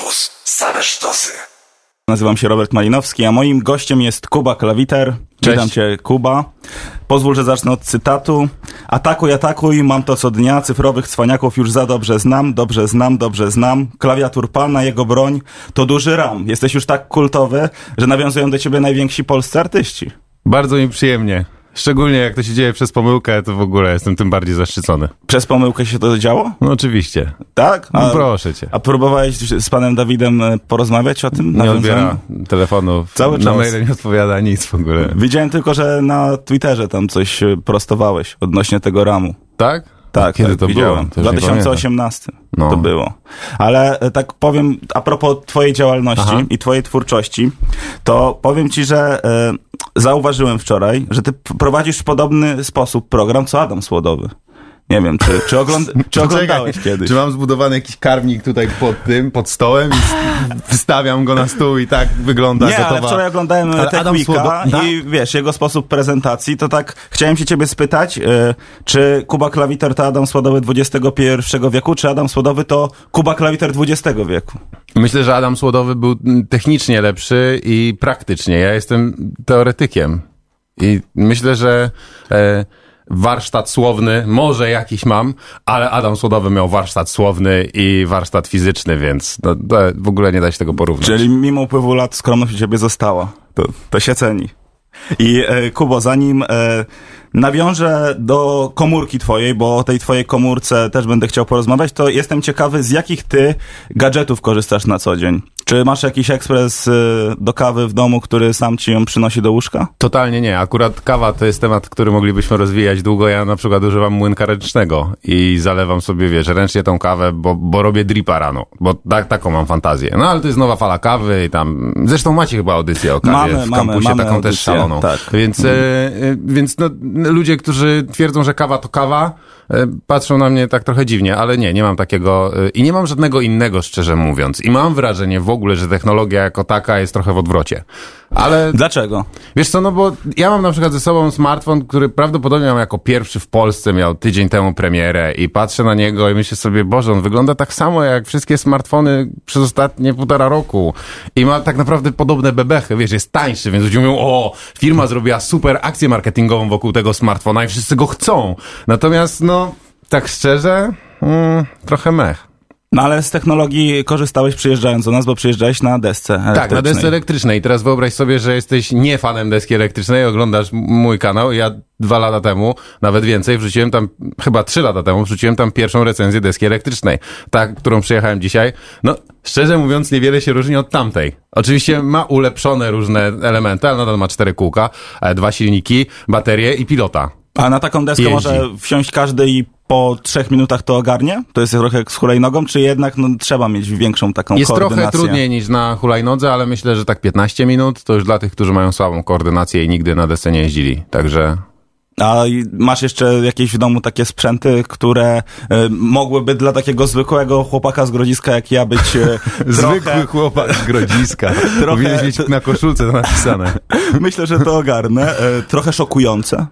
Campus. Same sztosy. Nazywam się Robert Malinowski, a moim gościem jest Kuba Klawiter. Cześć. Witam cię, Kuba. Pozwól, że zacznę od cytatu. Atakuj, atakuj, mam to co dnia, cyfrowych cwaniaków już za dobrze znam, dobrze znam, dobrze znam. Klawiatur pana, jego broń, to duży ram. Jesteś już tak kultowy, że nawiązują do ciebie najwięksi polscy artyści. Bardzo mi przyjemnie. Szczególnie jak to się dzieje przez pomyłkę, to w ogóle jestem tym bardziej zaszczycony. Przez pomyłkę się to działo? No oczywiście. Tak? No proszę cię. A próbowałeś z panem Dawidem e, porozmawiać o tym? Nie odbiera telefonów, Cały na czas. maile nie odpowiada, nic w ogóle. Widziałem tylko, że na Twitterze tam coś e, prostowałeś odnośnie tego ramu. Tak? Tak, Kiedy tak, to widziałem. było? To już nie 2018 No. to było. Ale e, tak powiem, a propos twojej działalności Aha. i twojej twórczości, to powiem ci, że e, zauważyłem wczoraj, że ty prowadzisz w podobny sposób program, co Adam Słodowy. Nie wiem, czy, czy, ogląd czy oglądałeś kiedyś? Czy mam zbudowany jakiś karmnik tutaj pod tym, pod stołem i wystawiam go na stół i tak wygląda Nie, gotowa. ale wczoraj oglądałem Słodo- i wiesz, jego sposób prezentacji, to tak chciałem się ciebie spytać, e, czy Kuba Klawiter to Adam Słodowy XXI wieku, czy Adam Słodowy to Kuba Klawiter XX wieku? Myślę, że Adam Słodowy był technicznie lepszy i praktycznie. Ja jestem teoretykiem. I myślę, że e, warsztat słowny, może jakiś mam, ale Adam Słodowy miał warsztat słowny i warsztat fizyczny, więc no, w ogóle nie da się tego porównać. Czyli mimo upływu lat skromność u ciebie została. To, to się ceni. I e, Kubo, zanim e, nawiążę do komórki twojej, bo o tej twojej komórce też będę chciał porozmawiać, to jestem ciekawy, z jakich ty gadżetów korzystasz na co dzień? Czy masz jakiś ekspres e, do kawy w domu, który sam ci ją przynosi do łóżka? Totalnie nie. Akurat kawa to jest temat, który moglibyśmy rozwijać długo. Ja na przykład używam młynka ręcznego i zalewam sobie, wiesz, ręcznie tą kawę, bo, bo robię dripa rano, bo tak, taką mam fantazję. No ale to jest nowa fala kawy i tam... Zresztą macie chyba audycję o kawie Mamy, w mamy, kampusie, mamy taką audycję, też szaloną. tak. Więc, e, e, więc no, ludzie, którzy twierdzą, że kawa to kawa, patrzą na mnie tak trochę dziwnie, ale nie, nie mam takiego e, i nie mam żadnego innego, szczerze mówiąc. I mam wrażenie w ogóle, że technologia jako taka jest trochę w odwrocie. Ale Dlaczego? Wiesz co, no bo ja mam na przykład ze sobą smartfon, który prawdopodobnie miał jako pierwszy w Polsce, miał tydzień temu premierę i patrzę na niego i myślę sobie, Boże, on wygląda tak samo jak wszystkie smartfony przez ostatnie półtora roku i ma tak naprawdę podobne bebechy, wiesz, jest tańszy, więc ludzie mówią, o, firma zrobiła super akcję marketingową wokół tego smartfona i wszyscy go chcą. Natomiast, no, tak szczerze, mm, trochę mech. No ale z technologii korzystałeś przyjeżdżając do nas, bo przyjeżdżałeś na desce Tak, na elektrycznej. desce elektrycznej. I teraz wyobraź sobie, że jesteś nie fanem deski elektrycznej, oglądasz mój kanał. Ja dwa lata temu, nawet więcej, wrzuciłem tam, chyba trzy lata temu, wrzuciłem tam pierwszą recenzję deski elektrycznej. Ta, którą przyjechałem dzisiaj. No, szczerze mówiąc, niewiele się różni od tamtej. Oczywiście ma ulepszone różne elementy, ale nadal ma cztery kółka, e, dwa silniki, baterie i pilota. A na taką deskę Jeździ. może wsiąść każdy i po trzech minutach to ogarnie? To jest trochę jak z hulajnogą, czy jednak no, trzeba mieć większą taką Jest koordynację? trochę trudniej niż na hulajnodze, ale myślę, że tak 15 minut to już dla tych, którzy mają słabą koordynację i nigdy na desce nie jeździli. Także A masz jeszcze jakieś w domu takie sprzęty, które e, mogłyby dla takiego zwykłego chłopaka z Grodziska jak ja być e, Zwykły trochę... chłopak z Grodziska. Trochę- Powinieneś mieć na koszulce to napisane. Myślę, że to ogarnę. E, trochę szokujące.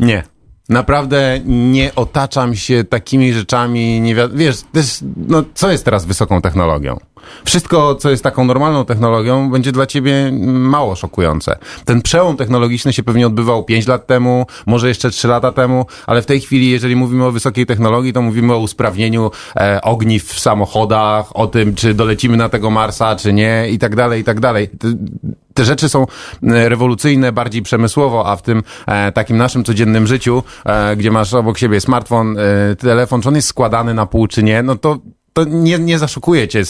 Nie. Naprawdę nie otaczam się takimi rzeczami, nie wi- wiesz, też, no, co jest teraz wysoką technologią? Wszystko, co jest taką normalną technologią, będzie dla ciebie mało szokujące. Ten przełom technologiczny się pewnie odbywał 5 lat temu, może jeszcze 3 lata temu, ale w tej chwili, jeżeli mówimy o wysokiej technologii, to mówimy o usprawnieniu e, ogniw w samochodach, o tym, czy dolecimy na tego Marsa, czy nie, i tak dalej, i tak dalej. Te, rzeczy są e, rewolucyjne bardziej przemysłowo, a w tym e, takim naszym codziennym życiu, e, gdzie masz obok siebie smartfon, e, telefon, czy on jest składany na pół, czy nie, no to to nie, nie zaszokuje cię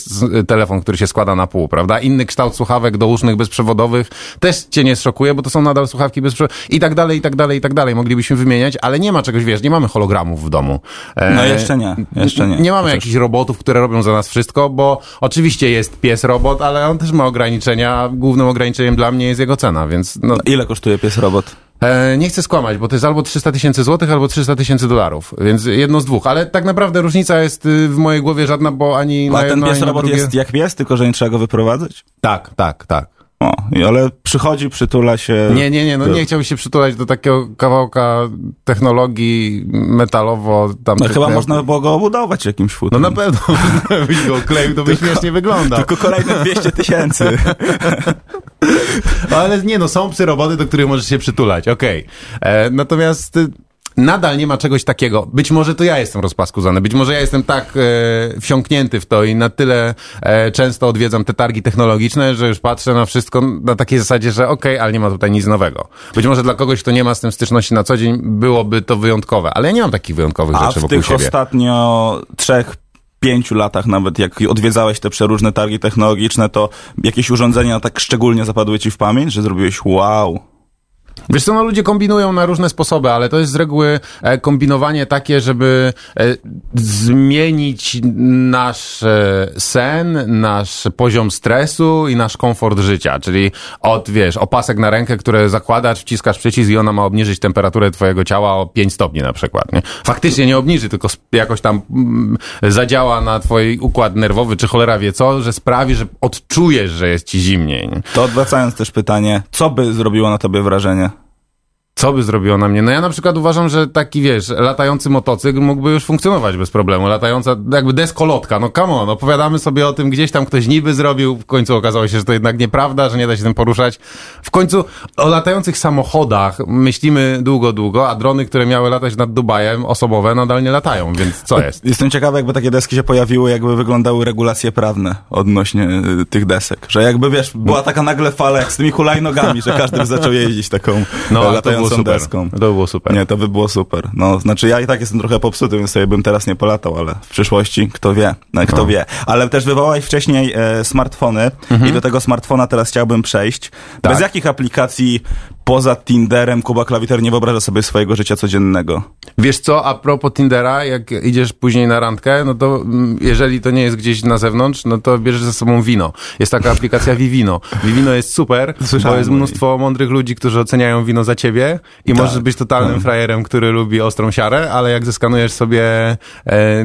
telefon, który się składa na pół, prawda? Inny kształt słuchawek dołóżnych bezprzewodowych też cię nie szokuje, bo to są nadal słuchawki bezprzewodowe i tak dalej, i tak dalej, i tak dalej. Moglibyśmy wymieniać, ale nie ma czegoś, wiesz, nie mamy hologramów w domu. E, No jeszcze nie, jeszcze nie. Nie mamy Chociaż- jakichś robotów, które robią za nas wszystko, bo oczywiście jest pies robot, ale on też ma ograniczenia. Głównym ograniczeniem dla mnie jest jego cena, więc no, Ile kosztuje pies robot? E, nie chcę skłamać, bo to jest albo 300 tysięcy złotych, albo 300 tysięcy dolarów, więc jedno z dwóch. Ale tak naprawdę różnica jest y, w mojej głowie żadna, bo ani A na ten jedno, pies na robot drugie... jest jak pies, tylko że nie trzeba go wyprowadzać? Tak, tak, tak. O, ale przychodzi, przytula się. Nie, nie, nie, no nie chciałbym się przytulać do takiego kawałka technologii metalowo tam. No chyba można by było go obudować jakimś No futrem. na pewno, byś go kleił, to by śmiesznie wyglądał. Tylko kolejne 200 tysięcy. Ale nie, no są psy roboty, do których możesz się przytulać, okej. E, Natomiast y, nadal nie ma czegoś takiego. Być może to ja jestem rozpaskuzany, być może ja jestem tak e, wsiąknięty w to i na tyle e, często odwiedzam te targi technologiczne, że już patrzę na wszystko na takiej zasadzie, że okej, ale nie ma tutaj nic nowego. Być może dla kogoś, kto nie ma z tym styczności na co dzień, byłoby to wyjątkowe, ale ja nie mam takich wyjątkowych A rzeczy w wokół tych siebie. ostatnio trzech, pięciu latach nawet, jak odwiedzałeś te przeróżne targi technologiczne, to jakieś urządzenia tak szczególnie zapadły ci w pamięć, że zrobiłeś wow. Wiesz co, no ludzie kombinują na różne sposoby, ale to jest z reguły e, kombinowanie takie, żeby e, zmienić nasz e, sen, nasz poziom stresu i nasz komfort życia. Czyli od, wiesz, opasek na rękę, które zakładasz, wciskasz przycisk i ona ma obniżyć temperaturę twojego ciała o 5 stopni na przykład, nie? Faktycznie nie obniży, tylko jakoś tam mm, zadziała na twój układ nerwowy, czy cholera wie co, że sprawi, że odczujesz, że jest ci zimniej, nie? To odwracając też pytanie, co by zrobiło na tobie wrażenie? Co by zrobiło na mnie? No ja na przykład uważam, że taki, wiesz, latający motocykl mógłby już funkcjonować bez problemu. Latająca, jakby deskolotka, no come on, opowiadamy sobie o tym, gdzieś tam ktoś niby zrobił, w końcu okazało się, że to jednak nieprawda, że nie da się tym poruszać. W końcu o latających samochodach myślimy długo, długo, a drony, które miały latać nad Dubajem, osobowe, nadal nie latają, więc co jest? Jestem ciekawy, jakby takie deski się pojawiły, jakby wyglądały regulacje prawne odnośnie y, tych desek. Że jakby, wiesz, była taka nagle fala jak z tymi hulajnogami, że każdy by zaczął jeździć taką No, e, latającą super. deską. To było super. Nie, to by było super. No, znaczy ja i tak jestem trochę popsuty, więc sobie bym teraz nie polatał, ale w przyszłości kto wie, no, kto wie. Ale też wywołałeś wcześniej e, smartfony i do tego smartfona teraz chciałbym przejść. Tak. Bez jakich aplikacji poza Tinderem Kuba Klawiter nie wyobraża sobie swojego życia codziennego? Wiesz co, a propos Tindera, jak idziesz później na randkę, no to mm, jeżeli to nie jest gdzieś na zewnątrz, no to bierzesz ze sobą wino. Jest taka aplikacja Vivino. Vivino jest super, Słyszałem bo jest mnóstwo mądrych ludzi, którzy oceniają wino za ciebie i możesz być totalnym frajerem, który lubi ostrą siarę, ale jak zeskanujesz sobie e,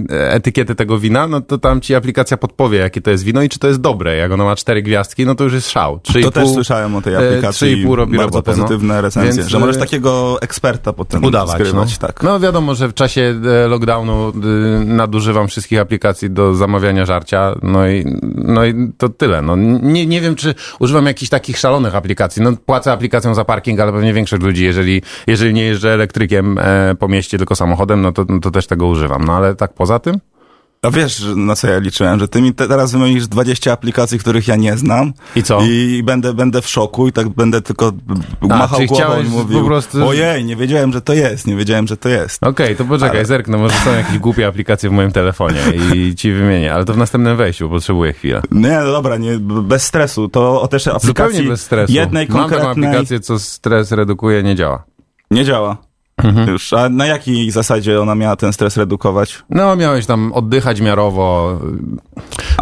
etykietę tego wina, no to tam ci aplikacja podpowie, jakie to jest wino i czy to jest dobre. Jak ono ma cztery gwiazdki, no to już jest szał. Trzy i To też słyszałem o tej e, aplikacji. trzy i pół robi bardzo robotę, no. Pozytywne recenzje, Więc, że możesz e, takiego eksperta potem udawać. skrywać. no. Tak. no wiadomo, że w czasie e, lockdownu y, nadużywam wszystkich aplikacji do zamawiania żarcia, no i, no i to tyle. No, nie, nie wiem, czy używam jakichś takich szalonych aplikacji. No płacę aplikacją za parking, ale pewnie większość ludzi, jeżeli, jeżeli nie jeżdżę elektrykiem e, po mieście, tylko samochodem, no to, no to też tego używam. No ale tak poza tym? A wiesz, na co ja liczyłem, że ty mi te, teraz wymienisz 20 aplikacji, których ja nie znam. I co? I będę, będę w szoku i tak będę tylko A, machał czyli głową i mówił, po prostu- ojej, nie wiedziałem, że to jest, nie wiedziałem, że to jest. Okej, to poczekaj, Ale- zerknę, może są jakieś głupie aplikacje w moim telefonie i ci wymienię, ale to w następnym wejściu, potrzebuję chwilę. Nie, no dobra, nie, bez stresu. To o też aplikacji Zupełnie bez stresu. jednej Mam taką konkretnej aplikację, co stres redukuje, nie działa. nie działa. Mhm. Już, a na jakiej zasadzie ona miała ten stres redukować? No, miałeś tam oddychać miarowo.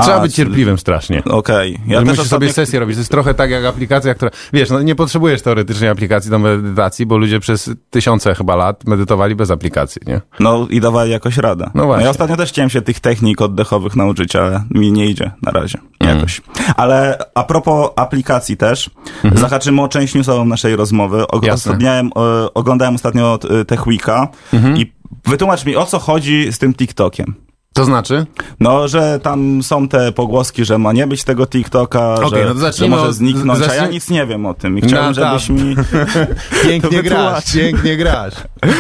Trzeba A, być cierpliwym strasznie. Okej. Ja Ja musisz ostatnio... sobie sesję robić. To jest trochę tak jak aplikacja, która... Wiesz, no nie potrzebujesz teoretycznie aplikacji do medytacji, bo ludzie przez tysiące chyba lat medytowali bez aplikacji, nie? No i dawali jakoś radę. No właśnie. Ja ostatnio też chciałem się tych technik oddechowych nauczyć, ale mi nie idzie na razie. Mm. Jakoś. Ale a propos aplikacji też, zahaczymy o część newsową naszej rozmowy. Jasne. Miałem, e, oglądałem ostatnio e, Tech Weeka Mhm. i wytłumacz mi, o co chodzi z tym TikTokiem. To znaczy? No, że tam są te pogłoski, że ma nie być tego TikToka, Okej, że, no to że może zniknąć, a ja zacznij- nic nie wiem o tym i chciałem, No żebyś mi... Pięknie wytłumacz. pięknie grasz.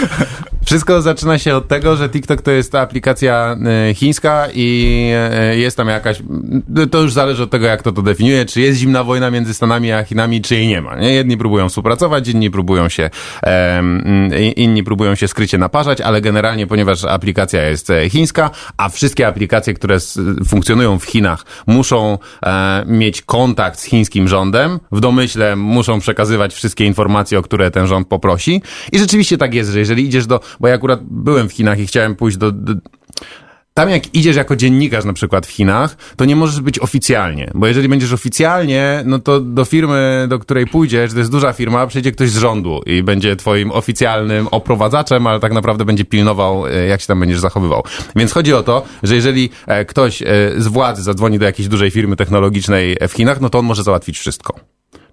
Wszystko zaczyna się od tego, że TikTok to jest ta aplikacja e, chińska i e, jest tam jakaś, to już zależy od tego, jak to to definiuje, czy jest zimna wojna między Stanami a Chinami, czy jej nie ma. Nie? Jedni próbują współpracować, inni próbują się, inni próbują się skrycie naparzać, ale generalnie, ponieważ aplikacja jest e, chińska, a wszystkie aplikacje, które funkcjonują w Chinach, muszą mieć kontakt z chińskim rządem, w domyśle muszą przekazywać wszystkie informacje, o które ten rząd poprosi. I rzeczywiście tak jest, że jeżeli idziesz do, bo ja akurat byłem w Chinach i chciałem pójść do, do tam jak idziesz jako dziennikarz na przykład w Chinach, to nie możesz być oficjalnie, bo jeżeli będziesz oficjalnie, no to do firmy, do której pójdziesz, to jest duża firma, przyjdzie ktoś z rządu i będzie twoim oficjalnym oprowadzaczem, ale tak naprawdę będzie pilnował, e, jak się tam będziesz zachowywał. Więc chodzi o to, że jeżeli e, ktoś e, z władzy zadzwoni do jakiejś dużej firmy technologicznej w Chinach, no to on może załatwić wszystko.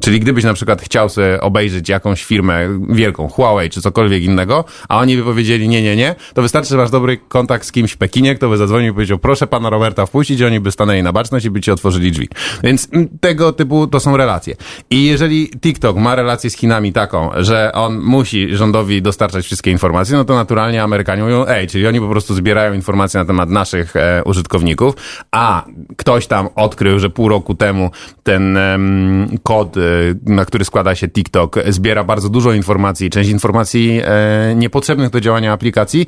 Czyli gdybyś na przykład chciał sobie obejrzeć jakąś firmę wielką, Huawei czy cokolwiek innego, a oni by powiedzieli nie, nie, nie, to wystarczy, że masz dobry kontakt z kimś w Pekinie, kto by zadzwonił i powiedział proszę pana Roberta wpuścić i oni by stanęli na baczność i by ci otworzyli drzwi. Więc mm, tego typu to są relacje. I jeżeli TikTok ma relację z Chinami taką, że on musi rządowi dostarczać wszystkie informacje, no to naturalnie Amerykanie mówią, ej, czyli oni po prostu zbierają informacje na temat naszych e, użytkowników, a ktoś tam odkrył, że pół roku temu ten em, kod, e, na który składa się TikTok, zbiera bardzo dużo informacji, część informacji e, niepotrzebnych do działania aplikacji.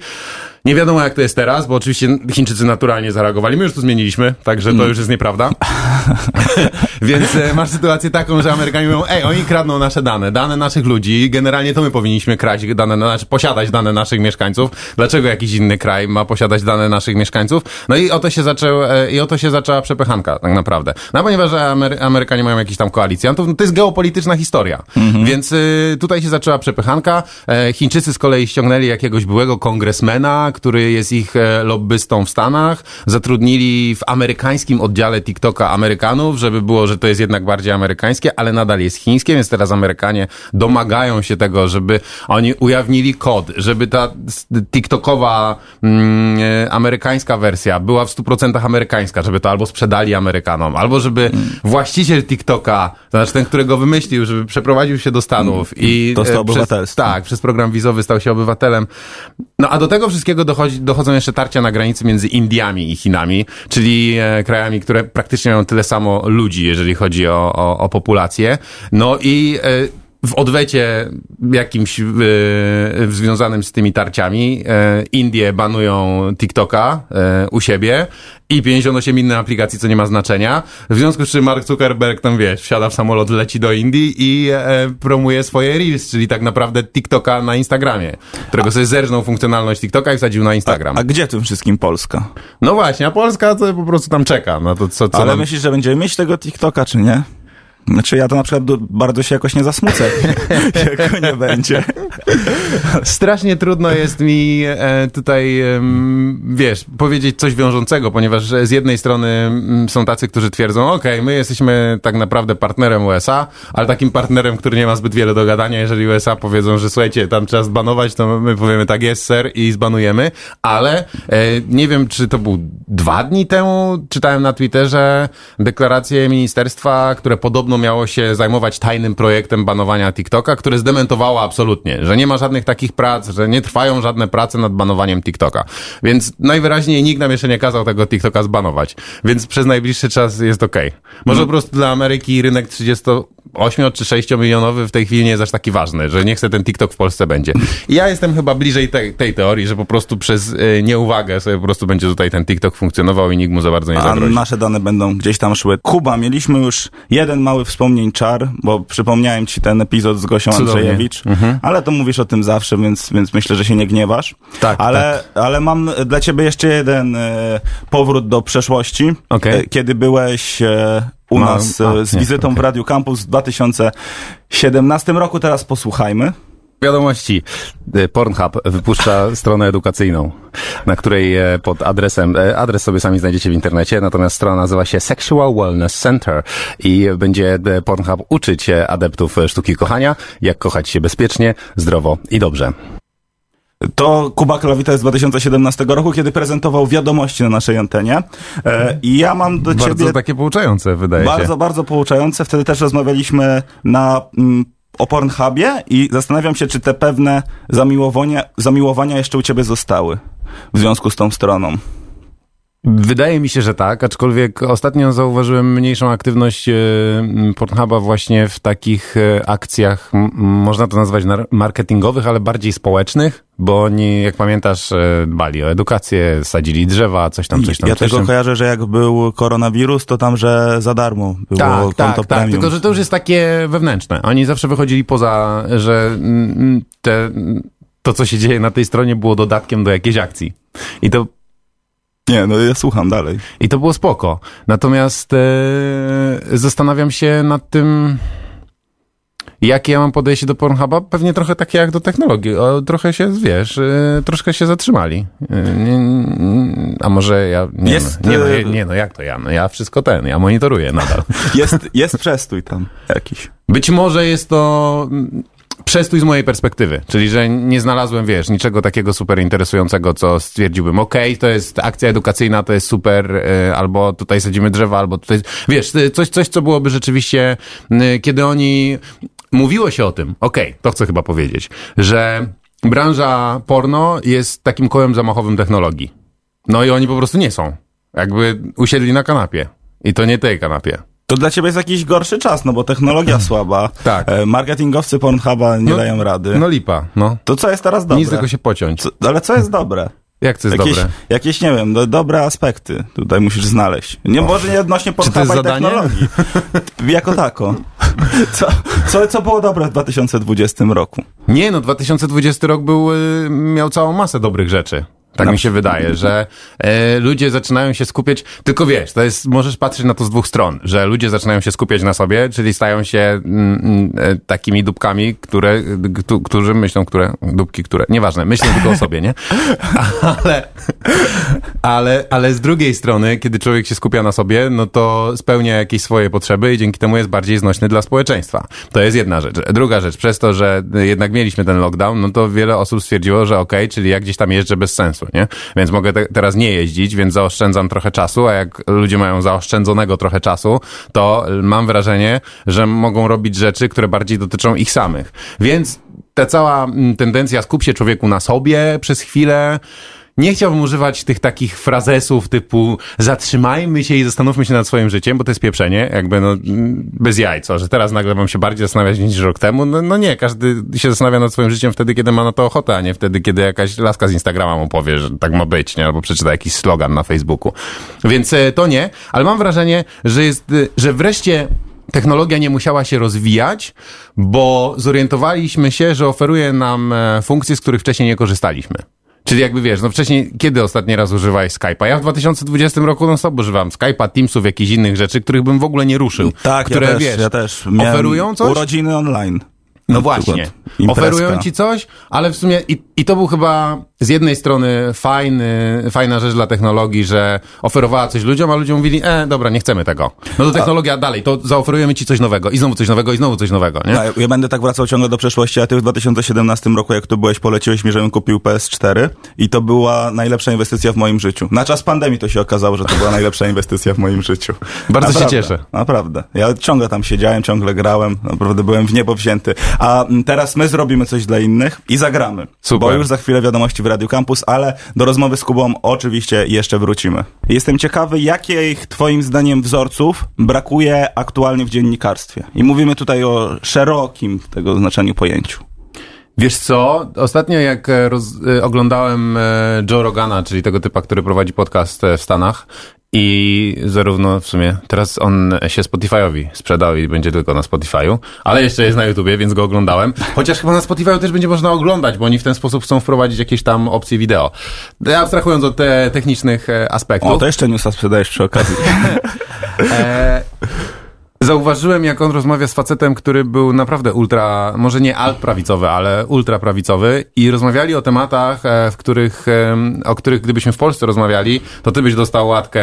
Nie wiadomo jak to jest teraz, bo oczywiście Chińczycy naturalnie zareagowali. My już to zmieniliśmy, także to już jest nieprawda. Więc e, masz sytuację taką, że Amerykanie mówią, ej, oni kradną nasze dane, dane naszych ludzi, generalnie to my powinniśmy kraść dane, znaczy posiadać dane naszych mieszkańców. Dlaczego jakiś inny kraj ma posiadać dane naszych mieszkańców? No i oto się, zaczął, e, i oto się zaczęła przepychanka, tak naprawdę. No ponieważ Amery Amerykanie mają jakiś tam koalicjantów, no to jest geopolityczna historia. Więc y, tutaj się zaczęła przepychanka. E, Chińczycy z kolei ściągnęli jakiegoś byłego kongresmena, który jest ich e, lobbystą w Stanach. Zatrudnili w amerykańskim oddziale TikToka Amerykanów, żeby było, że to jest jednak bardziej amerykańskie, ale nadal jest chińskie, więc teraz Amerykanie domagają się tego, żeby oni ujawnili kod, żeby ta TikTokowa mm, e, amerykańska wersja była w 100% amerykańska, żeby to albo sprzedali Amerykanom, albo żeby właściciel TikToka, to znaczy ten, który go wymyślił, żeby przeprowadził się do Stanów i Dostał e, przez, obywatelstwo. tak, przez program wizowy stał się obywatelem. No a do tego wszystkiego dochodzi, dochodzą jeszcze tarcia na granicy między Indiami i Chinami, czyli e, krajami, które praktycznie mają tyle samo ludzi, jeżeli chodzi o, o, o populację. No i e, w odwecie jakimś e, związanym z tymi tarciami e, Indie banują TikToka e, u siebie i 58 innych aplikacji, co nie ma znaczenia. W związku z czym Mark Zuckerberg tam, wiesz, wsiada w samolot, leci do Indii i e, promuje swoje Reels, czyli tak naprawdę TikToka na Instagramie, którego sobie zerżnął funkcjonalność TikToka i wsadził na Instagram. A gdzie tym wszystkim Polska? No właśnie, a Polska to po prostu tam czeka na to, co, co Ale nam... myślisz, że będziemy mieć tego TikToka, czy nie? Znaczy ja to na przykład bardzo się jakoś nie zasmucę, jak nie będzie. Strasznie trudno jest mi e, tutaj, wiesz, powiedzieć coś wiążącego, ponieważ z jednej strony mm, są tacy, którzy twierdzą, okej, my jesteśmy tak naprawdę partnerem USA, ale takim partnerem, który nie ma zbyt wiele do gadania, jeżeli USA powiedzą, że słuchajcie, tam trzeba zbanować, to my powiemy tak jest, ser i zbanujemy, ale e, nie wiem, czy to był dwa dni temu, czytałem na Twitterze deklarację ministerstwa, które podobno miało się zajmować tajnym projektem banowania TikToka, które zdementowało absolutnie, że nie ma żadnych takich prac, że nie trwają żadne prace nad banowaniem TikToka. Więc najwyraźniej nikt nam jeszcze nie kazał tego TikToka zbanować. Więc przez najbliższy czas jest okej. Może po prostu dla Ameryki rynek 38 czy 6 milionowy w tej chwili nie jest aż taki ważny, że nie chce ten TikTok w Polsce będzie. I ja jestem chyba bliżej tej, tej teorii, że po prostu przez y, nieuwagę sobie po prostu będzie tutaj ten TikTok funkcjonował i nikt mu za bardzo nie A zagrozi. nasze dane będą gdzieś tam szły. Kuba, mieliśmy już jeden mały wspomnień czar, bo przypomniałem ci ten epizod z Gosią Cudownie. Andrzejewicz, ale to mówisz o tym zawsze, więc, więc myślę, że się nie gniewasz. Tak, ale, ale mam dla ciebie jeszcze jeden e, powrót do przeszłości, Okej. e, kiedy byłeś e, u Mam- nas e, a, z nie, wizytą w. Radiu Campus w 2017 roku. Teraz posłuchajmy. Wiadomości. Y, Pornhub wypuszcza stronę edukacyjną, na której e, pod adresem, e, adres sobie sami znajdziecie w internecie, natomiast strona nazywa się Sexual Wellness Center i będzie e, Pornhub uczyć e, adeptów e, sztuki kochania, jak kochać się bezpiecznie, zdrowo i dobrze. To Kuba Klawita z 2017 roku, kiedy prezentował wiadomości na naszej antenie. E, I ja mam do Bardzo ciebie takie pouczające, wydaje bardzo, się. bardzo pouczające. Wtedy też rozmawialiśmy na mm, o Pornhubie i zastanawiam się, czy te pewne zamiłowania, zamiłowania jeszcze u ciebie zostały w związku z tą stroną. Wydaje mi się, że tak, aczkolwiek ostatnio zauważyłem mniejszą aktywność e, Pornhuba właśnie w takich e, akcjach, można to nazwać marketingowych, ale bardziej społecznych, bo oni, jak pamiętasz, e, dbali o edukację, sadzili drzewa, coś tam, coś tam. ja coś tego tam. kojarzę, że jak był koronawirus, to tam, że za darmo było Tak, konto tak, tak, premium. tylko że to już jest takie wewnętrzne. Oni zawsze wychodzili poza, że mm, te, to, co się dzieje na tej stronie było dodatkiem do jakiejś akcji. I to Nie, no ja słucham dalej. I to było spoko. Natomiast e, zastanawiam się nad tym, Jakie ja mam podejście do Pornhuba? Pewnie trochę takie jak do technologii. O, trochę się, wiesz, y, troszkę się zatrzymali. Y, nie, a może ja... Nie, Jest, no, nie, no, y- nie, no jak to ja? No ja wszystko ten, ja monitoruję nadal. Jest, jest przestój tam jakiś. Być może jest to przestój z mojej perspektywy, czyli że nie znalazłem, wiesz, niczego takiego super interesującego, co stwierdziłbym, okej, to jest akcja edukacyjna, to jest super, y, albo tutaj sadzimy drzewa, albo tutaj, wiesz, y, coś, coś, co byłoby rzeczywiście, y, kiedy oni, mówiło się o tym, okej, to chcę chyba powiedzieć, że branża porno jest takim kołem zamachowym technologii. No i oni po prostu nie są. Jakby usiedli na kanapie. I to nie tej kanapie. To dla ciebie jest jakiś gorszy czas, no bo technologia słaba. Tak. E, marketingowcy Pornhuba nie No, dają rady. No lipa, no. To co jest teraz dobre? Nic tylko się pociąć. Co, ale co jest dobre? Jak to jest Jakieś, dobre? jakieś, nie wiem, do, dobre aspekty tutaj musisz znaleźć. Nie, może nie odnośnie Pornhuba i zadanie? technologii. jako tako. Co, co, co było dobre w 2020 roku? Nie, no 2020 rok był, y, miał całą masę dobrych rzeczy. Tak Na mi się wydaje, że e, ludzie zaczynają się skupiać, tylko wiesz, to jest, możesz patrzeć na to z dwóch stron, że ludzie zaczynają się skupiać na sobie, czyli stają się mm, mm, e, takimi dupkami, które, któ- którzy myślą, które, dupki, które, nieważne, myślą tylko o sobie, nie? Ale, ale, ale z drugiej strony, kiedy człowiek się skupia na sobie, no to spełnia jakieś swoje potrzeby i dzięki temu jest bardziej znośny dla społeczeństwa. To jest jedna rzecz. Druga rzecz, przez to, że jednak mieliśmy ten lockdown, no to wiele osób stwierdziło, że okej, czyli ja gdzieś tam jeżdżę bez sensu, nie? Więc mogę te, teraz nie jeździć, więc zaoszczędzam trochę czasu, a jak ludzie mają zaoszczędzonego trochę czasu, to mam wrażenie, że mogą robić rzeczy, które bardziej dotyczą ich samych. Więc ta cała mm, tendencja skup się człowieku na sobie przez chwilę, nie chciałbym używać tych takich frazesów typu zatrzymajmy się i zastanówmy się nad swoim życiem, bo to jest pieprzenie, jakby no bez jajco, że teraz nagle mam się bardziej zastanawiać niż rok temu. No, no nie, każdy się zastanawia nad swoim życiem wtedy, kiedy ma na to ochotę, a nie wtedy, kiedy jakaś laska z Instagrama mu powie, że tak ma być, nie? Albo przeczyta jakiś slogan na Facebooku. Więc e, to nie, ale mam wrażenie, że jest, e, że wreszcie technologia nie musiała się rozwijać, bo zorientowaliśmy się, że oferuje nam e, funkcje, z których wcześniej nie korzystaliśmy. Czyli jakby wiesz, no wcześniej, kiedy ostatni raz używałeś Skype'a? Ja w 2020 roku non stop używam Skype'a, Teamsów, jakichś innych rzeczy, których bym w ogóle nie ruszył. Tak, które, ja też, wiesz, ja też. Miałem oferują coś? Urodziny online. No właśnie. Oferują ci coś, ale w sumie i, i to był chyba z jednej strony fajny, fajna rzecz dla technologii, że oferowała coś ludziom, a ludzie mówili, e, dobra, nie chcemy tego. No to technologia dalej, to zaoferujemy ci coś nowego i znowu coś nowego i znowu coś nowego, nie? Ja, ja będę tak wracał ciągle do przeszłości, a ty w 2017 roku, jak tu byłeś, poleciłeś mi, żebym kupił PS4 i to była najlepsza inwestycja w moim życiu. Na czas pandemii to się okazało, że to była najlepsza inwestycja w moim życiu. Bardzo się Naprawdę, cieszę. Naprawdę. Ja ciągle tam siedziałem, ciągle grałem, naprawdę byłem w niebo wzięty. A mm, teraz my zrobimy coś dla innych i zagramy. Super. Bo już za chwilę wiadomości w Radio Campus, ale do rozmowy z Kubą oczywiście jeszcze wrócimy. Jestem ciekawy, jakich twoim zdaniem wzorców brakuje aktualnie w dziennikarstwie. I mówimy tutaj o szerokim tego znaczeniu pojęciu. Wiesz co, ostatnio jak e, roz, e, oglądałem e, Joe Rogana, czyli tego typa, który prowadzi podcast w Stanach i zarówno w sumie teraz on się Spotify'owi sprzedał i będzie tylko na Spotify'u, ale jeszcze jest na YouTubie, więc go oglądałem. Chociaż chyba na Spotify'u też będzie można oglądać, bo oni w ten sposób chcą wprowadzić jakieś tam opcje wideo. Ja abstrahując od te technicznych e, aspektów. O, to jeszcze newsa sprzedajesz przy okazji. E, Zauważyłem, jak on rozmawia z facetem, który był naprawdę ultra, może nie alt-prawicowy, ale ultraprawicowy i rozmawiali o tematach, e, w których, o których gdybyśmy w Polsce rozmawiali, to ty byś dostał łatkę,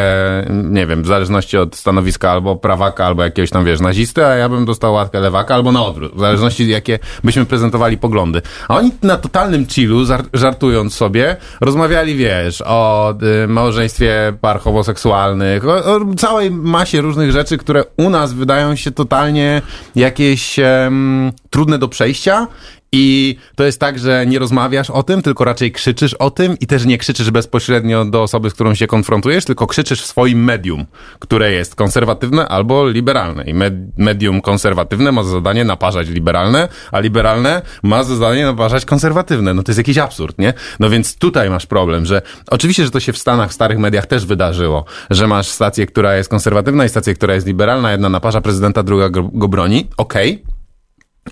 nie wiem, w zależności od stanowiska albo prawaka, albo jakiegoś tam, wiesz, nazisty, a ja bym dostał łatkę lewaka, albo na odwrót, w zależności jakie byśmy prezentowali poglądy. A oni na totalnym chillu, żar- żartując sobie, rozmawiali, wiesz, o y, małżeństwie par homoseksualnych, o, o całej masie różnych rzeczy, które u nas się totalnie jakieś em, trudne do przejścia. I to jest tak, że nie rozmawiasz o tym, tylko raczej krzyczysz o tym i też nie krzyczysz bezpośrednio do osoby, z którą się konfrontujesz, tylko krzyczysz w swoim medium, które jest konserwatywne albo liberalne. I med- medium konserwatywne ma za zadanie naparzać liberalne, a liberalne ma za zadanie naparzać konserwatywne. No to jest jakiś absurd, nie? No więc tutaj masz problem, że oczywiście, że to się w Stanach, w starych mediach też wydarzyło, że masz stację, która jest konserwatywna i stację, która jest liberalna, jedna naparza prezydenta, druga go, broni. Okej.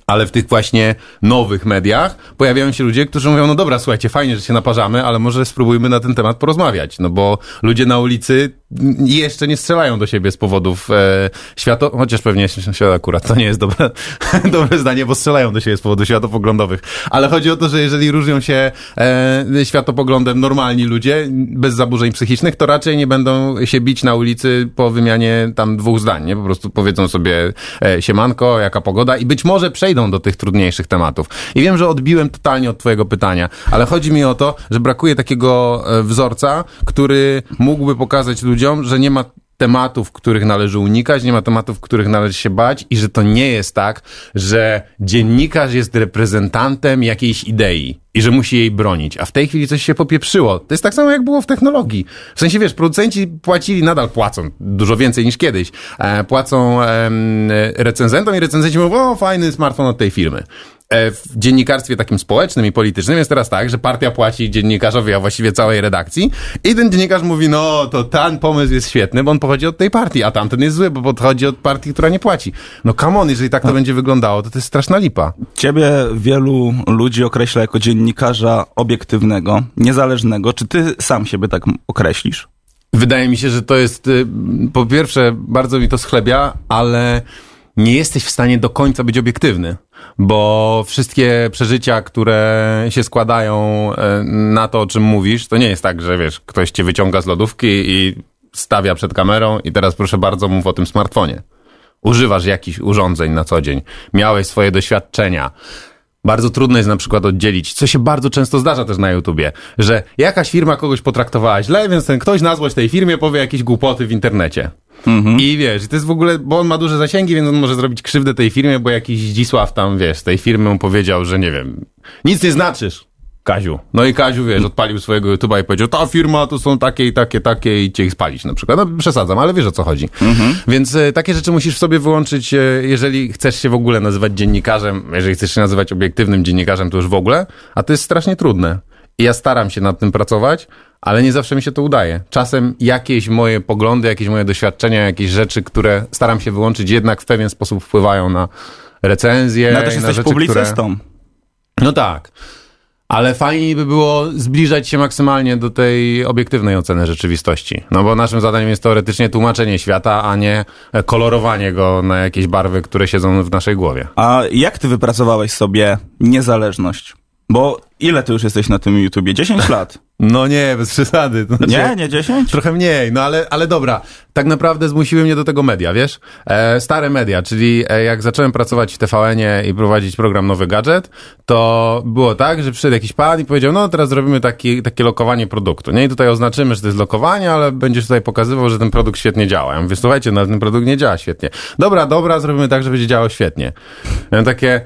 Ale w tych właśnie nowych mediach pojawiają się ludzie, którzy mówią, no dobra, słuchajcie, fajnie, że się naparzamy, ale może spróbujmy na ten temat porozmawiać, no bo ludzie na ulicy jeszcze nie strzelają do siebie z powodów e, świato... Chociaż pewnie świat akurat to nie jest dobre, dobre zdanie, bo strzelają do siebie z powodów światopoglądowych. Ale chodzi o to, że jeżeli różnią się e, światopoglądem normalni ludzie, bez zaburzeń psychicznych, to raczej nie będą się bić na ulicy po wymianie tam dwóch zdań, nie? Po prostu powiedzą sobie e, siemanko, jaka pogoda i być może przejdą do tych trudniejszych tematów. I wiem, że odbiłem totalnie od twojego pytania, ale chodzi mi o to, że brakuje takiego e, wzorca, który mógłby pokazać ludziom, że nie ma tematów, których należy unikać, nie ma tematów, których należy się bać i że to nie jest tak, że dziennikarz jest reprezentantem jakiejś idei i że musi jej bronić, a w tej chwili coś się popieprzyło. To jest tak samo, jak było w technologii. W sensie, wiesz, producenci płacili, nadal płacą, dużo więcej niż kiedyś, e, płacą recenzentom i recenzenci mówią, o, fajny smartfon od tej firmy. E, w dziennikarstwie takim społecznym i politycznym jest teraz tak, że partia płaci dziennikarzowi, a właściwie całej redakcji i ten dziennikarz mówi, no to ten pomysł jest świetny, bo on pochodzi od tej partii, a tamten jest zły, bo pochodzi od partii, która nie płaci. No come on, jeżeli tak to no. będzie wyglądało, to to jest straszna lipa. Ciebie wielu ludzi określa jako dziennikarza obiektywnego, niezależnego. Czy ty sam siebie tak określisz? Wydaje mi się, że to jest, y, po pierwsze, bardzo mi to schlebia, ale nie jesteś w stanie do końca być obiektywny bo wszystkie przeżycia, które się składają e, na to, o czym mówisz, to nie jest tak, że wiesz, ktoś cię wyciąga z lodówki i stawia przed kamerą i teraz proszę bardzo mów o tym smartfonie. Używasz jakichś urządzeń na co dzień, miałeś swoje doświadczenia. Bardzo trudno jest na przykład oddzielić, co się bardzo często zdarza też na YouTubie, że jakaś firma kogoś potraktowała źle, więc ten ktoś na złość tej firmie powie jakieś głupoty w internecie. Mhm. I wiesz, to jest w ogóle, bo on ma duże zasięgi, więc on może zrobić krzywdę tej firmie, bo jakiś Zdzisław tam, wiesz, tej firmy mu powiedział, że nie wiem, nic nie znaczysz. Kaziu. No i Kaziu, wiesz, odpalił swojego YouTube'a i powiedział, ta firma to są takie i takie, takie i cię ich spalić na przykład. No przesadzam, ale wiesz o co chodzi. Mhm. Więc e, takie rzeczy musisz w sobie wyłączyć, e, jeżeli chcesz się w ogóle nazywać dziennikarzem, jeżeli chcesz się nazywać obiektywnym dziennikarzem, to już w ogóle, a to jest strasznie trudne. I ja staram się nad tym pracować, ale nie zawsze mi się to udaje. Czasem jakieś moje poglądy, jakieś moje doświadczenia, jakieś rzeczy, które staram się wyłączyć, jednak w pewien sposób wpływają na recenzję. No też jesteś rzeczy, publicystą. Które... No tak. Ale fajniej by było zbliżać się maksymalnie do tej obiektywnej oceny rzeczywistości. No bo naszym zadaniem jest teoretycznie tłumaczenie świata, a nie kolorowanie go na jakieś barwy, które siedzą w naszej głowie. A jak ty wypracowałeś sobie niezależność? Bo ile ty już jesteś na tym YouTubie? 10 lat? No nie, bez przesady. Znaczy, nie, nie 10? Trochę mniej, no ale, ale dobra. Tak naprawdę zmusiły mnie do tego media, wiesz? E, stare media, czyli e, jak zacząłem pracować w TVN-ie i prowadzić program Nowy Gadżet, to było tak, że przyszedł jakiś pan i powiedział, no teraz zrobimy taki, takie lokowanie produktu, nie? I tutaj oznaczymy, że to jest lokowanie, ale będziesz tutaj pokazywał, że ten produkt świetnie działa. Ja mówię, słuchajcie, no ten produkt nie działa świetnie. Dobra, dobra, zrobimy tak, że będzie działał świetnie. Ja takie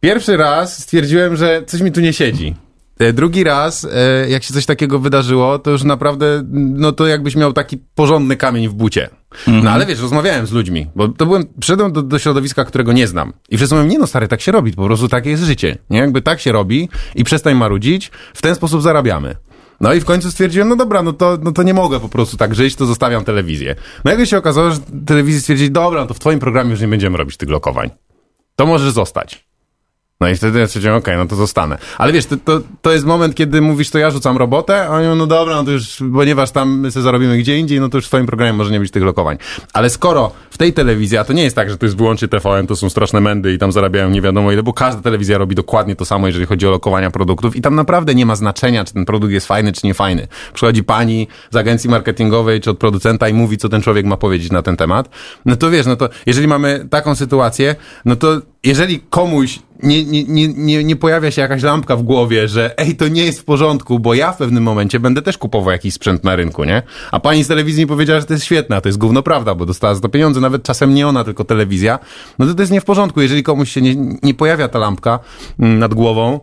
Pierwszy raz stwierdziłem, że coś mi tu nie siedzi. E, drugi raz, e, jak się coś takiego wydarzyło, to już naprawdę, no to jakbyś miał taki porządny kamień w bucie. Mhm. No ale wiesz, rozmawiałem z ludźmi, bo to byłem, przyszedłem do, do środowiska, którego nie znam. I wszyscy mówią, nie no stary, tak się robi, po prostu takie jest życie. Nie, jakby tak się robi i przestań marudzić, w ten sposób zarabiamy. No i w końcu stwierdziłem, no dobra, no to, no to nie mogę po prostu tak żyć, to zostawiam telewizję. No jak się okazało, że telewizja stwierdzi, dobra, no to w twoim programie już nie będziemy robić tych lokowań. To możesz zostać. No i wtedy ja stwierdziłem, okej, okay, no to zostanę. Ale wiesz, to, to, to jest moment, kiedy mówisz, to ja rzucam robotę, a oni no dobra, no to już, ponieważ tam my sobie zarobimy gdzie indziej, no to już w twoim programie może nie być tych lokowań. Ale skoro w tej telewizji, a to nie jest tak, że to jest wyłącznie TVN, to są straszne mędy i tam zarabiają nie wiadomo ile, bo każda telewizja robi dokładnie to samo, jeżeli chodzi o lokowania produktów i tam naprawdę nie ma znaczenia, czy ten produkt jest fajny, czy nie fajny. Przychodzi pani z agencji marketingowej, czy od producenta i mówi, co ten człowiek ma powiedzieć na ten temat. No to wiesz, no to jeżeli mamy taką sytuację, no to jeżeli komuś nie, nie, nie, nie, pojawia się jakaś lampka w głowie, że ej, to nie jest w porządku, bo ja w pewnym momencie będę też kupował jakiś sprzęt na rynku, nie? A pani z telewizji powiedziała, że to jest świetne, a to jest gówno prawda, bo dostała za to pieniądze, nawet czasem nie ona, tylko telewizja, no to to jest nie w porządku. Jeżeli komuś się nie, nie pojawia ta lampka mm, nad głową,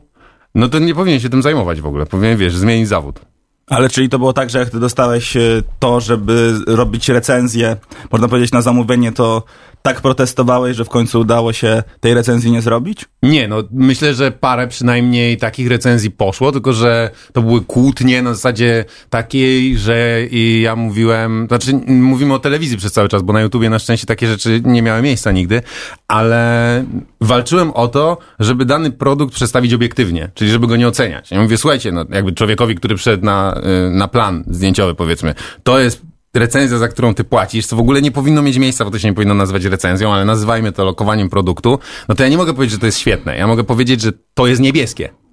no to nie powinien się tym zajmować w ogóle. Powinien, wiesz, zmienić zawód. Ale czyli to było tak, że jak ty dostałeś e, to, żeby robić recenzję, można powiedzieć na zamówienie, to tak protestowałeś, że w końcu udało się tej recenzji nie zrobić? Nie, no myślę, że parę przynajmniej takich recenzji poszło, tylko że to były kłótnie na zasadzie takiej, że i ja mówiłem, znaczy mówimy o telewizji przez cały czas, bo na YouTubie na szczęście takie rzeczy nie miały miejsca nigdy, ale walczyłem o to, żeby dany produkt przedstawić obiektywnie, czyli żeby go nie oceniać. Ja mówię, słuchajcie, no jakby człowiekowi, który przyszedł na, y, na plan zdjęciowy powiedzmy, to jest recenzja, za którą ty płacisz, co w ogóle nie powinno mieć miejsca, bo to się nie powinno nazywać recenzją, ale nazywajmy to lokowaniem produktu, no to ja nie mogę powiedzieć, że to jest świetne. Ja mogę powiedzieć, że to jest niebieskie.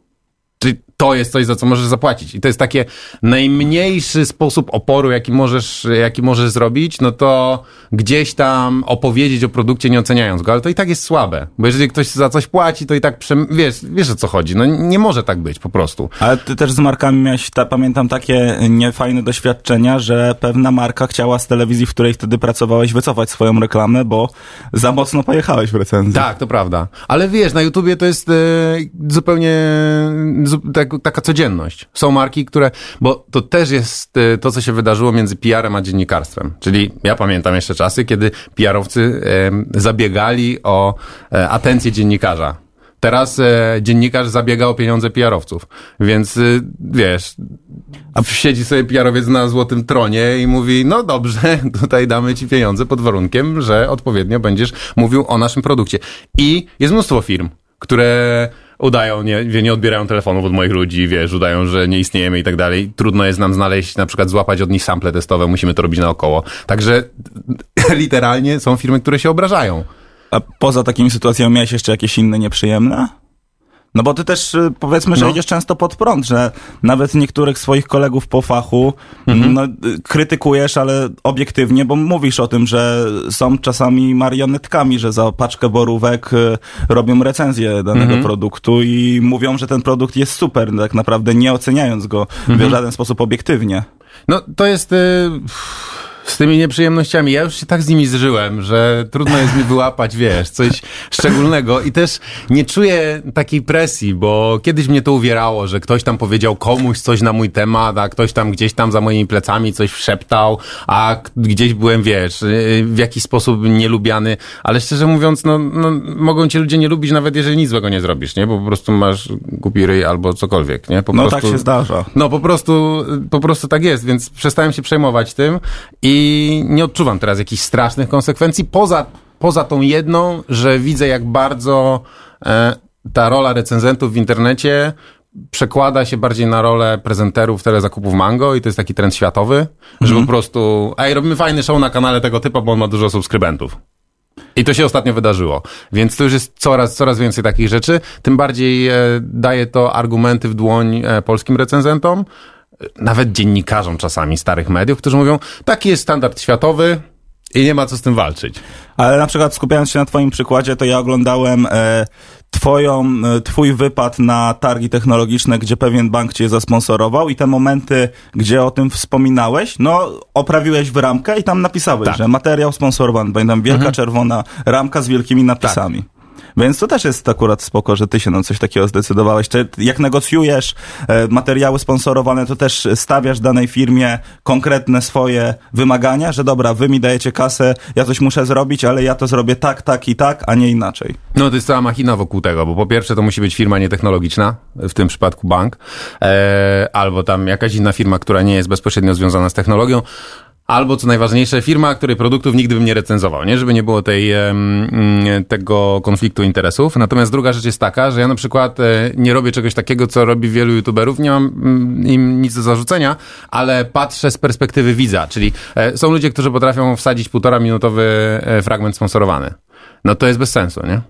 To jest coś, za co możesz zapłacić. I to jest takie najmniejszy sposób oporu, jaki możesz, jaki możesz zrobić, no to gdzieś tam opowiedzieć o produkcie, nie oceniając go, ale to i tak jest słabe. Bo jeżeli ktoś za coś płaci, to i tak, przem- wiesz, wiesz o co chodzi. No nie może tak być po prostu. Ale ty też z markami miałeś, ta, pamiętam, takie niefajne doświadczenia, że pewna marka chciała z telewizji, w której wtedy pracowałeś, wycofać swoją reklamę, bo za mocno pojechałeś w recenzji. Tak, to prawda. Ale wiesz, na YouTubie to jest e, zupełnie zu, tak, taka codzienność. Są marki, które, bo to też jest e, to, co się wydarzyło między PR-em a dziennikarstwem. Czyli ja pamiętam jeszcze czasy, kiedy PR-owcy zabiegali o e, atencję dziennikarza. Teraz e, dziennikarz zabiega o pieniądze PR-owców. Więc y, wiesz, a siedzi sobie PR-owiec na złotym tronie i mówi, no dobrze, tutaj damy ci pieniądze pod warunkiem, że odpowiednio będziesz mówił o naszym produkcie. I jest mnóstwo firm, które udają, nie, nie odbierają telefonów od moich ludzi, wiesz, udają, że nie istniejemy i tak dalej. Trudno jest nam znaleźć, na przykład złapać od nich sample testowe, musimy to robić naokoło. Także literalnie są firmy, które się obrażają. A poza takimi sytuacjami miałeś jeszcze jakieś inne nieprzyjemne? No bo ty też y, powiedzmy, że No. idziesz często pod prąd, że nawet niektórych swoich kolegów po fachu Mhm. no, y, krytykujesz, ale obiektywnie, bo mówisz o tym, że są czasami marionetkami, że za paczkę borówek y, robią recenzję danego Mhm. produktu i mówią, że ten produkt jest super, tak naprawdę nie oceniając go Mhm. w żaden sposób obiektywnie. No, to jest... Y, z tymi nieprzyjemnościami. Ja już się tak z nimi zżyłem, że trudno jest mi wyłapać, wiesz, coś szczególnego i też nie czuję takiej presji, bo kiedyś mnie to uwierało, że ktoś tam powiedział komuś coś na mój temat, a ktoś tam gdzieś tam za moimi plecami coś wszeptał, a gdzieś byłem, wiesz, y, w jakiś sposób nielubiany, ale szczerze mówiąc, no, no mogą cię ludzie nie lubić nawet jeżeli nic złego nie zrobisz, nie? Bo po prostu masz głupi ryj albo cokolwiek, nie? Po No prostu... tak się zdarza. No po prostu, po prostu tak jest, więc przestałem się przejmować tym i nie odczuwam teraz jakichś strasznych konsekwencji, poza, poza tą jedną, że widzę jak bardzo e, ta rola recenzentów w internecie przekłada się bardziej na rolę prezenterów telezakupów Mango i to jest taki trend światowy, że po prostu ej, robimy fajny show na kanale tego typa, bo on ma dużo subskrybentów. I to się ostatnio wydarzyło. Więc to już jest coraz, coraz więcej takich rzeczy. Tym bardziej e, daje to argumenty w dłoń e, polskim recenzentom, nawet dziennikarzom czasami starych mediów, którzy mówią, taki jest standard światowy i nie ma co z tym walczyć. Ale na przykład skupiając się na twoim przykładzie, to ja oglądałem e, twoją, e, twój wypad na targi technologiczne, gdzie pewien bank cię zasponsorował i te momenty, gdzie o tym wspominałeś, no oprawiłeś w ramkę i tam napisałeś, Tak. że materiał sponsorowany, pamiętam, wielka czerwona ramka z wielkimi napisami. Więc to też jest akurat spoko, że ty się na coś takiego zdecydowałeś. Czy jak negocjujesz e, materiały sponsorowane, to też stawiasz danej firmie konkretne swoje wymagania, że dobra, wy mi dajecie kasę, ja coś muszę zrobić, ale ja to zrobię tak, tak i tak, a nie inaczej. No to jest cała machina wokół tego, bo po pierwsze to musi być firma nietechnologiczna, w tym przypadku bank, e, albo tam jakaś inna firma, która nie jest bezpośrednio związana z technologią, albo co najważniejsze, firma, której produktów nigdy bym nie recenzował, nie? Żeby nie było tej, mm, tego konfliktu interesów. Natomiast druga rzecz jest taka, że ja na przykład e, nie robię czegoś takiego, co robi wielu youtuberów, nie mam mm, im nic do zarzucenia, ale patrzę z perspektywy widza, czyli e, są ludzie, którzy potrafią wsadzić półtora minutowy e, fragment sponsorowany. No to jest bez sensu, nie?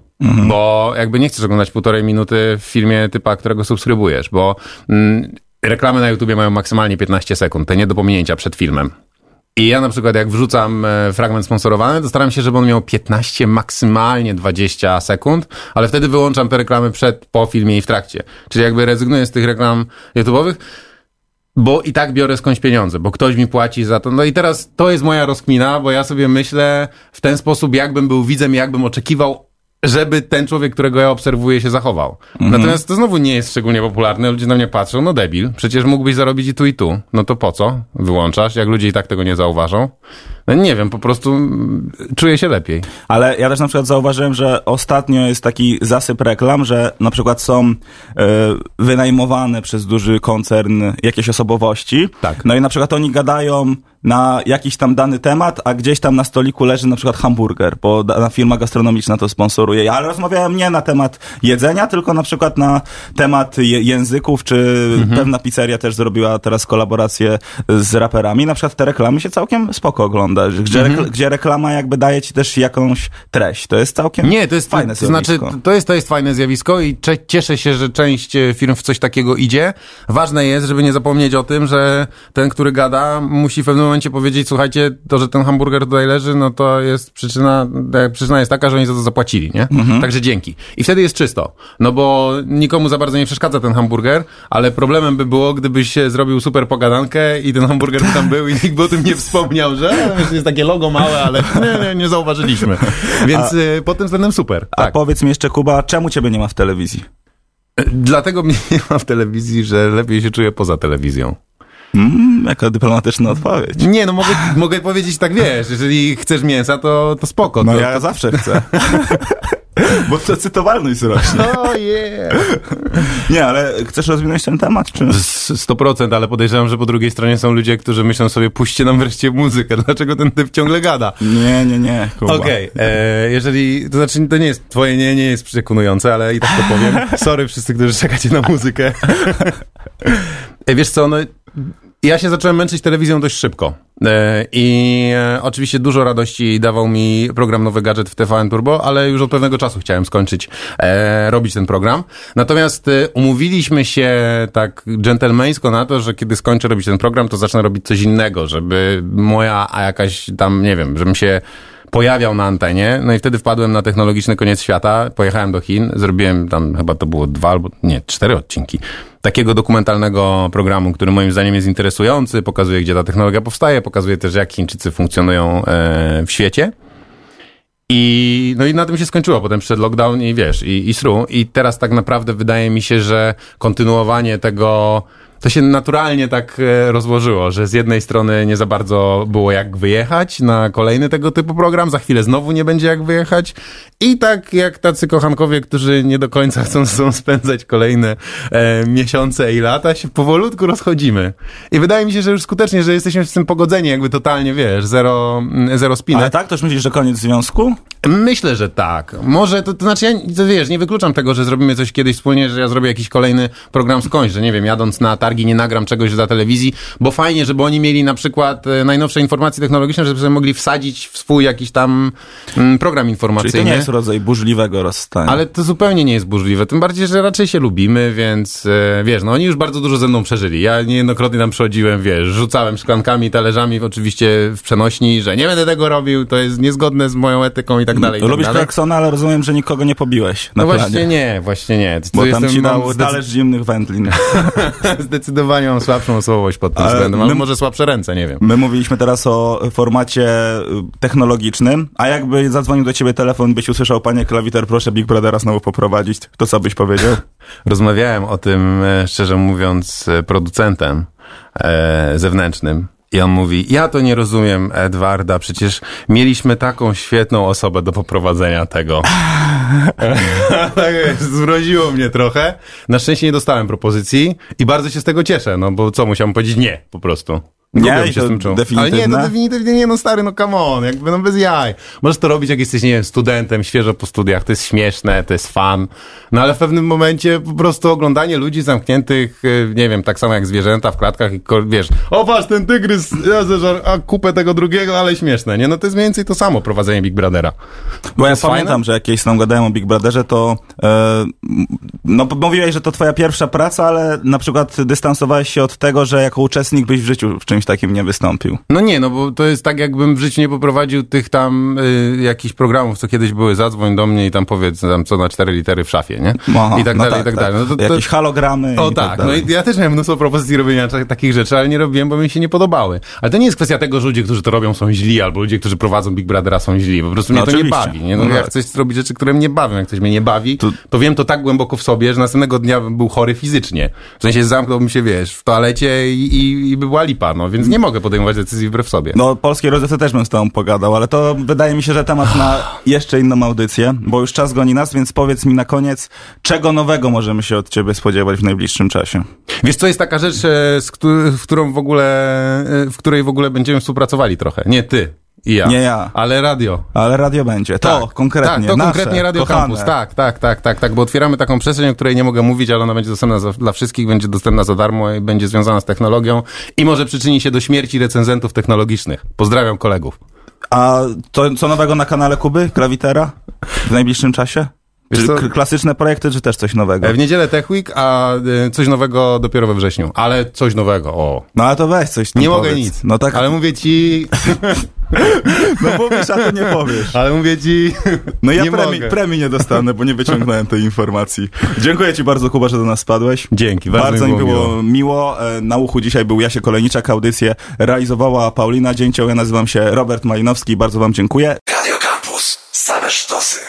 Bo jakby nie chcesz oglądać półtorej minuty w filmie typa, którego subskrybujesz, bo mm, reklamy na YouTubie mają maksymalnie 15 sekund, te nie do pominięcia przed filmem. I ja na przykład jak wrzucam e, fragment sponsorowany, to staram się, żeby on miał 15, maksymalnie 20 sekund, ale wtedy wyłączam te reklamy przed, po filmie i w trakcie. Czyli jakby rezygnuję z tych reklam YouTube'owych, bo i tak biorę skądś pieniądze, bo ktoś mi płaci za to. No i teraz to jest moja rozkmina, bo ja sobie myślę w ten sposób, jakbym był widzem, jakbym oczekiwał, żeby ten człowiek, którego ja obserwuję, się zachował. Natomiast to znowu nie jest szczególnie popularne. Ludzie na mnie patrzą, no debil, przecież mógłbyś zarobić i tu, i tu. No to po co? Wyłączasz, jak ludzie i tak tego nie zauważą. No nie wiem, po prostu mm, czuję się lepiej. Ale ja też na przykład zauważyłem, że ostatnio jest taki zasyp reklam, że na przykład są e, wynajmowane przez duży koncern jakieś osobowości. Tak. No i na przykład oni gadają na jakiś tam dany temat, a gdzieś tam na stoliku leży na przykład hamburger, bo dana firma gastronomiczna to sponsoruje. Ale rozmawiałem nie na temat jedzenia, tylko na przykład na temat je języków, czy Mhm. pewna pizzeria też zrobiła teraz kolaborację z raperami. Na przykład te reklamy się całkiem spoko ogląda, gdzie, Mhm. rekl- gdzie reklama jakby daje ci też jakąś treść. To jest całkiem Nie, to jest fajne to znaczy, zjawisko. to jest, to jest fajne zjawisko i cieszę się, że część e, firm w coś takiego idzie. Ważne jest, żeby nie zapomnieć o tym, że ten, który gada, musi w pewnym momencie powiedzieć, słuchajcie, to, że ten hamburger tutaj leży, no to jest przyczyna, przyczyna jest taka, że oni za to zapłacili, nie? Także dzięki. I wtedy jest czysto. No bo nikomu za bardzo nie przeszkadza ten hamburger, ale problemem by było, gdybyś zrobił super pogadankę i ten hamburger by tam był i nikt by o tym nie wspomniał, że jest takie logo małe, ale nie, nie, nie zauważyliśmy. Więc e, pod tym względem super. A Tak. powiedz mi jeszcze, Kuba, czemu ciebie nie ma w telewizji? Dlatego mnie nie ma w telewizji, że lepiej się czuję poza telewizją. Mm, jaka dyplomatyczna odpowiedź. Nie, no mogę, mogę powiedzieć tak, wiesz, jeżeli chcesz mięsa, to, to spoko. No to, ja zawsze chcę. Bo to cytowalność rośnie. O yeah. Nie, ale chcesz rozwinąć ten temat, czy... Z- 100%, ale podejrzewam, że po drugiej stronie są ludzie, którzy myślą sobie, puśćcie nam wreszcie muzykę, dlaczego ten typ ciągle gada? Nie, nie, nie. Okej, e, jeżeli, to znaczy to nie jest, twoje nie, nie jest przekonujące, ale i tak to powiem. Sorry wszyscy, którzy czekacie na muzykę. e, wiesz co, no, ja się zacząłem męczyć telewizją dość szybko. E, I e, oczywiście dużo radości dawał mi program Nowy Gadżet w TVN Turbo, ale już od pewnego czasu chciałem skończyć e, robić ten program. Natomiast umówiliśmy się tak dżentelmeńsko na to, że kiedy skończę robić ten program, to zacznę robić coś innego, żeby moja a jakaś tam, nie wiem, żebym się pojawiał na antenie, no i wtedy wpadłem na technologiczny koniec świata, pojechałem do Chin, zrobiłem tam chyba to było dwa albo nie, cztery odcinki takiego dokumentalnego programu, który moim zdaniem jest interesujący, pokazuje gdzie ta technologia powstaje, pokazuje też jak Chińczycy funkcjonują e, w świecie. I, no i na tym się skończyło. Potem przyszedł lockdown i wiesz, i, i sru. I teraz tak naprawdę wydaje mi się, że kontynuowanie tego, to się naturalnie tak e, rozłożyło, że z jednej strony nie za bardzo było jak wyjechać na kolejny tego typu program, za chwilę znowu nie będzie jak wyjechać. I tak jak tacy kochankowie, którzy nie do końca chcą ze sobą spędzać kolejne e, miesiące i lata, się powolutku rozchodzimy. I wydaje mi się, że już skutecznie, że jesteśmy z tym pogodzeni, jakby totalnie, wiesz, zero, mm, zero spiny. Ale tak? Toż myślisz, że koniec związku? Myślę, że tak. Może, to, to znaczy, ja, to wiesz, nie wykluczam tego, że zrobimy coś kiedyś wspólnie, że ja zrobię jakiś kolejny program skądś, że nie wiem, jadąc na targi nie nagram czegoś dla telewizji, bo fajnie, żeby oni mieli na przykład e, najnowsze informacje technologiczne, żeby sobie mogli wsadzić w swój jakiś tam mm, program Czyli informacyjny. to nie jest rodzaj burzliwego rozstania. Ale to zupełnie nie jest burzliwe. Tym bardziej, że raczej się lubimy, więc e, wiesz, no oni już bardzo dużo ze mną przeżyli. Ja niejednokrotnie tam przychodziłem, wiesz, rzucałem szklankami, talerzami, oczywiście w przenośni, że nie będę tego robił, to jest niezgodne z moją etyką i tak dalej. i tak Lubisz dalej. Klaksona, ale rozumiem, że nikogo nie pobiłeś No planie. właśnie nie, właśnie nie. To Bo tam ci dał talerz zimnych wędlin. zdecydowanie mam słabszą osobowość pod tym względem, my- ale może słabsze ręce, nie wiem. My mówiliśmy teraz o formacie y, technologicznym, a jakby zadzwonił do ciebie telefon, byś usłyszał, panie klawiter, proszę Big Brothera znowu poprowadzić, to co byś powiedział? Rozmawiałem o tym, e, szczerze mówiąc, z producentem e, zewnętrznym. I on mówi, ja to nie rozumiem, Edwarda, przecież mieliśmy taką świetną osobę do poprowadzenia tego. tak jest, zmroziło mnie trochę. Na szczęście nie dostałem propozycji i bardzo się z tego cieszę, no bo co, musiałem powiedzieć nie, po prostu. Nie, się z tym czuł. Ale nie, to definitywnie nie, no stary, no come on, jakby no bez jaj. Możesz to robić, jak jesteś, nie wiem, studentem, świeżo po studiach, to jest śmieszne, to jest fan, no ale w pewnym momencie po prostu oglądanie ludzi zamkniętych, y, nie wiem, tak samo jak zwierzęta w klatkach i wiesz, o patrz, ten tygrys, ja zeżar, a kupę tego drugiego, ale śmieszne, nie? No to jest mniej więcej to samo, prowadzenie Big Brothera. Bo ja pamiętam, fajne? że jak kiedyś tam gadałem o Big Brotherze, to e, no mówiłeś, że to twoja pierwsza praca, ale na przykład dystansowałeś się od tego, że jako uczestnik byś w życiu w czymś takim nie wystąpił. No nie, no bo to jest tak, jakbym w życiu nie poprowadził tych tam y, jakichś programów, co kiedyś były, zadzwoń do mnie i tam powiedz tam co na cztery litery w szafie, nie? Aha, I tak no dalej, i tak, dalej. No to, to, Jakieś halogramy O i tak, tak no i ja też miałem mnóstwo propozycji robienia ta- takich rzeczy, ale nie robiłem, bo mi się nie podobały. Ale to nie jest kwestia tego, że ludzie, którzy to robią są źli, albo ludzie, którzy prowadzą Big Brothera są źli. Po prostu No mnie to nie oczywiście. bawi. Nie? No, No ja tak. chcę robić rzeczy, które mnie bawią. Jak coś mnie nie bawi, to... To- wiem to tak głęboko w sobie, że następnego dnia bym był chory fizycznie. W sensie zamknąłbym się, wiesz, w toalecie i, i, i by była lipa, no więc nie mogę podejmować decyzji wbrew sobie. No, polskiej rozrywce też bym z tobą pogadał, ale to wydaje mi się, że temat na jeszcze inną audycję, bo już czas goni nas, więc powiedz mi na koniec, czego nowego możemy się od ciebie spodziewać w najbliższym czasie? Wiesz, co jest taka rzecz, e, z któ- w którą w ogóle, e, w której w ogóle będziemy współpracowali trochę. Nie ty i ja. Nie ja. Ale radio. Ale radio będzie. To konkretnie. Tak, to nasze, konkretnie Radio kochane. Campus. Tak, tak, tak, tak, tak, bo otwieramy taką przestrzeń, o której nie mogę mówić, ale ona będzie dostępna za, dla wszystkich, będzie dostępna za darmo i będzie związana z technologią i może przyczyni się do śmierci recenzentów technologicznych. Pozdrawiam kolegów. A to co nowego na kanale Kuby? Grawitera? W najbliższym czasie? Czy klasyczne projekty, czy też coś nowego? E, W niedzielę Tech Week, a e, coś nowego dopiero we wrześniu. Ale coś nowego, o. No ale to weź coś Nie mogę powiedz. nic. No tak, Ale mówię ci, no powiesz, a to nie powiesz. ale mówię ci, No ja nie premii, mogę. premii nie dostanę, bo nie wyciągnąłem tej informacji. Dziękuję ci bardzo, Kuba, że do nas spadłeś. Dzięki, bardzo, Bardzo mi było miło. miło. E, Na uchu dzisiaj był Jasie Kolejniczak. Audycję realizowała Paulina Dzięcioł. Ja nazywam się Robert Malinowski. Bardzo wam dziękuję. Radio Campus. Same sztosy.